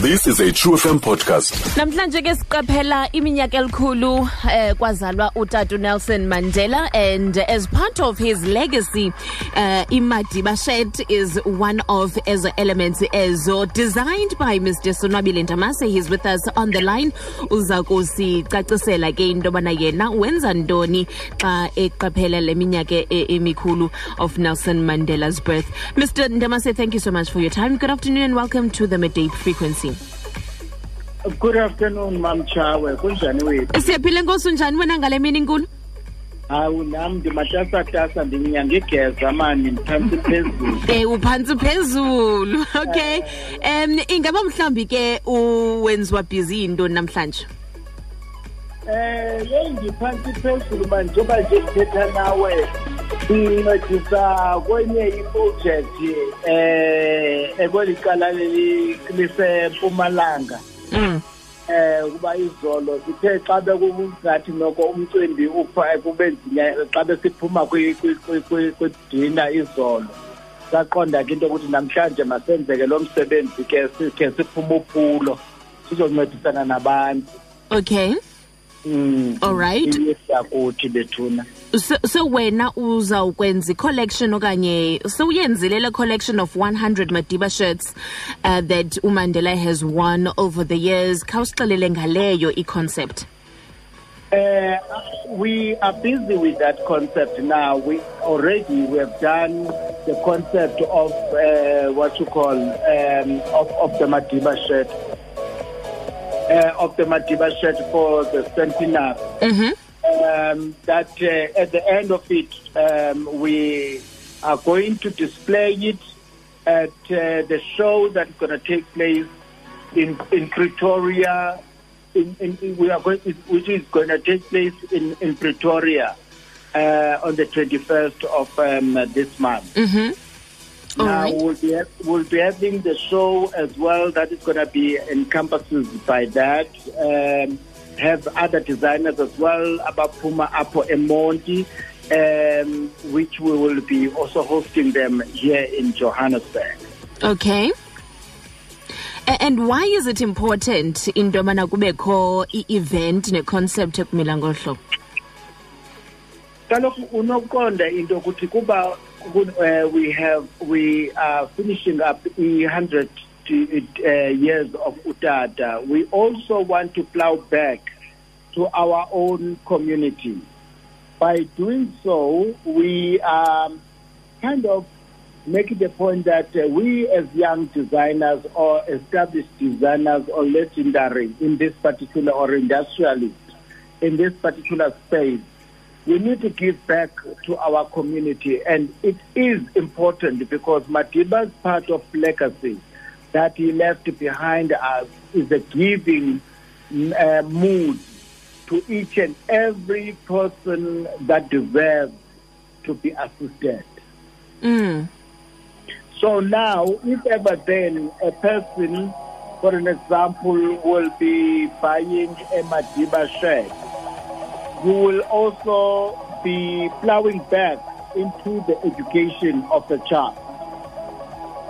This is a True FM podcast. Namhlanje ke siqaphela iminyaka elikhulu eh kwazalwa utata Nelson Mandela and as part of his legacy uh, iMadiba shed is one of as elements ezo designed by Mr Sonwabile Ndamase. He's with us on the line. Uza kusicacisela ke into bana yena wenza ntoni xa eqaphela le minyaka e- emikhulu of Nelson Mandela's birth. Mr Ndamase thank you so much for your time. Good afternoon and welcome to the midday frequency Good afternoon Mam Chawe. Kunjani wethu? Siyaphila nkosi unjani wena ngale mini inkulu hawu nam ndimatasatasa ndinyanga igeza mani ndiphantsi phezulu. Eh uphantsi phezulu okay. Um ingaba mhlawumbi ke uwenziwa busy yintoni namhlanje? Um yeyi ndiphantsi phezulu uba njengoba nje ndithetha nawe ndincedisa kwenye iprojekthi um ekweli cala leli- lisempumalanga. Eh kuba izolo sithe xa bekungathi noko umcimbi upha kube nzinya xa besiphuma kwi- kwi- kwi- kwi- kwidina izolo saqonda ke into yokuthi namhlanje masenzeke lo msebenzi ke sikhe siphume uphulo sizoncedisana nabantu okay Mm. All right. yakuthi bethuna so, so wena uzawukwenza i-collection okanye sewuyenzile le collection of 100 madiba shirts uh, that umandela has won over the years khawusixelele ngaleyo i-concept Uh, we are busy with that concept now. We already we have done the concept of uh, what you call um, of, of the Madiba shirt. Uh, of the Madiba shirt for the centenary. mm-hmm. Um, that uh, at the end of it, um, we are going to display it at uh, the show that's going to take place in in Pretoria. In, in, we are going, which is going to take place in in Pretoria uh, on the 21st of um, this month. Mm-hmm. All now right. we'll be we'll be having the show as well. That is going to be encompasses by that. Um, have other designers as well. abaphuma apho Emonti, um, which we will be also hosting them here in Johannesburg. Okay. And why is it important into yobana kubekho i-event neconcept ekumila ngolu hlobo kaloku unoqonda into yokuthi kuba ku- uh, we have we are finishing up the 100 uh, years of utata we also want to plow back to our own community by doing so we are kind of making the point that uh, we as young designers or established designers or legendary in this particular or industrialist in this particular space we need to give back to our community. And it is important because Madiba's part of legacy that he left behind us is a giving uh, mood to each and every person that deserves to be assisted. mm. So now, if ever then a person, for an example, will be buying a Madiba shirt, you will also be plowing back into the education of the child.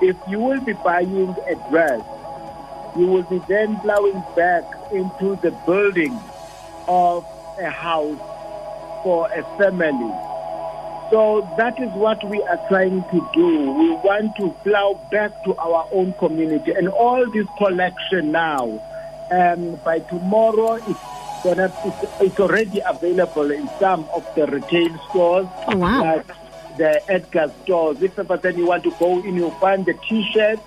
If you will be buying a dress, you will be then plowing back into the building of a house for a family. So that is what we are trying to do. We want to plow back to our own community. And all this collection now, um, by tomorrow, it's, gonna, it's, it's already available in some of the retail stores. Oh, wow. Like the Edgar stores. If ever then you want to go in, you'll find the T-shirts,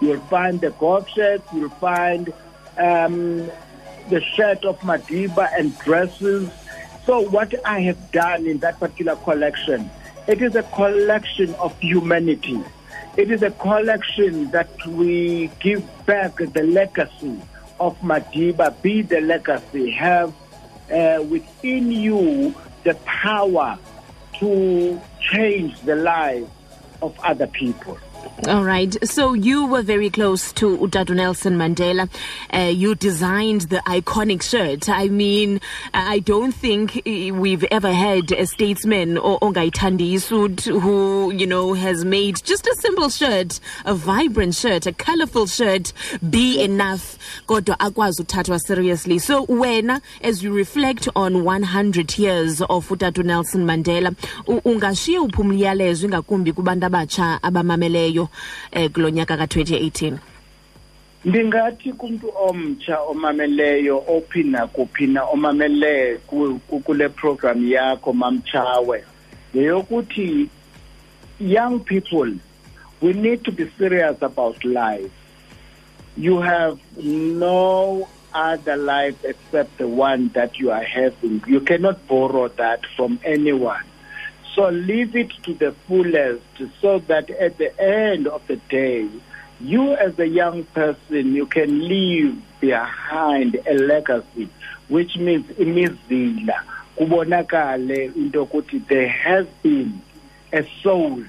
you'll find the golf shirts, you'll find um, the shirt of Madiba and dresses. So what I have done in that particular collection, it is a collection of humanity. It is a collection that we give back the legacy of Madiba, be the legacy, have uh, within you the power to change the lives of other people. All right. So you were very close to Utatu Nelson Mandela. Uh, you designed the iconic shirt. I mean, I don't think we've ever had a statesman or Ongaitandi suit who, you know, has made just a simple shirt, a vibrant shirt, a colorful shirt be enough. Kodwa akwazi uthathwa seriously. So when, as you reflect on 100 years of Utatu Nelson Mandela, ungashiya uphi umyalezo ingakumbi kubantu abamameleyo eh kulo nyaka ka-2018 ndingathi kumntu omtsha omameleyo ophi nakuphi na omamele ku- ku- kule program yakho mamtshawe. Yeyokuthi young people we need to be serious about life. You have no other life except the one that you are having. You cannot borrow that from anyone so live it to the fullest so that at the end of the day, you as a young person, you can leave behind a legacy, which means imizila. Kubonakale into yokuthi there has been a soul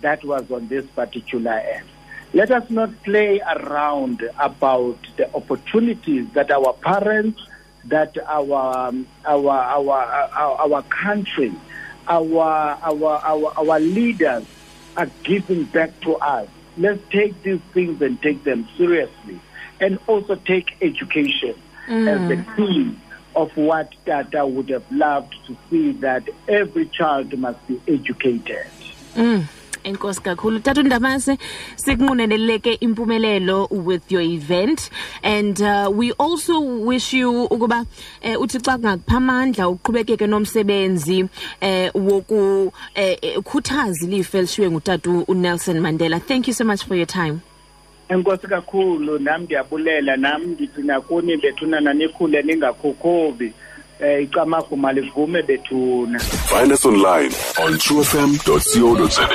that was on this particular end. Let us not play around about the opportunities that our parents, that our um, our our our, our country, our our our our leaders are giving back to us. Let's take these things and take them seriously, and also take education as the key of what Tata would have loved to see that every child must be educated. mm. Enkosi kakhulu. Tata ndamase sikunquneleleke impumelelo with your event. And uh, we also wish you ukuba eh, uthi xa kungakupha amandla uqhubekeke nomsebenzi eh, woku eh, ilifa elishiywe ngutata unelson mandela. Thank you so much for your time. Enkosi kakhulu nam ndiyabulela nam ndithi nakuni bethuna nanikhule ningakhokhovi um icamaguma livume bethuna Find us online on truefm.co.za.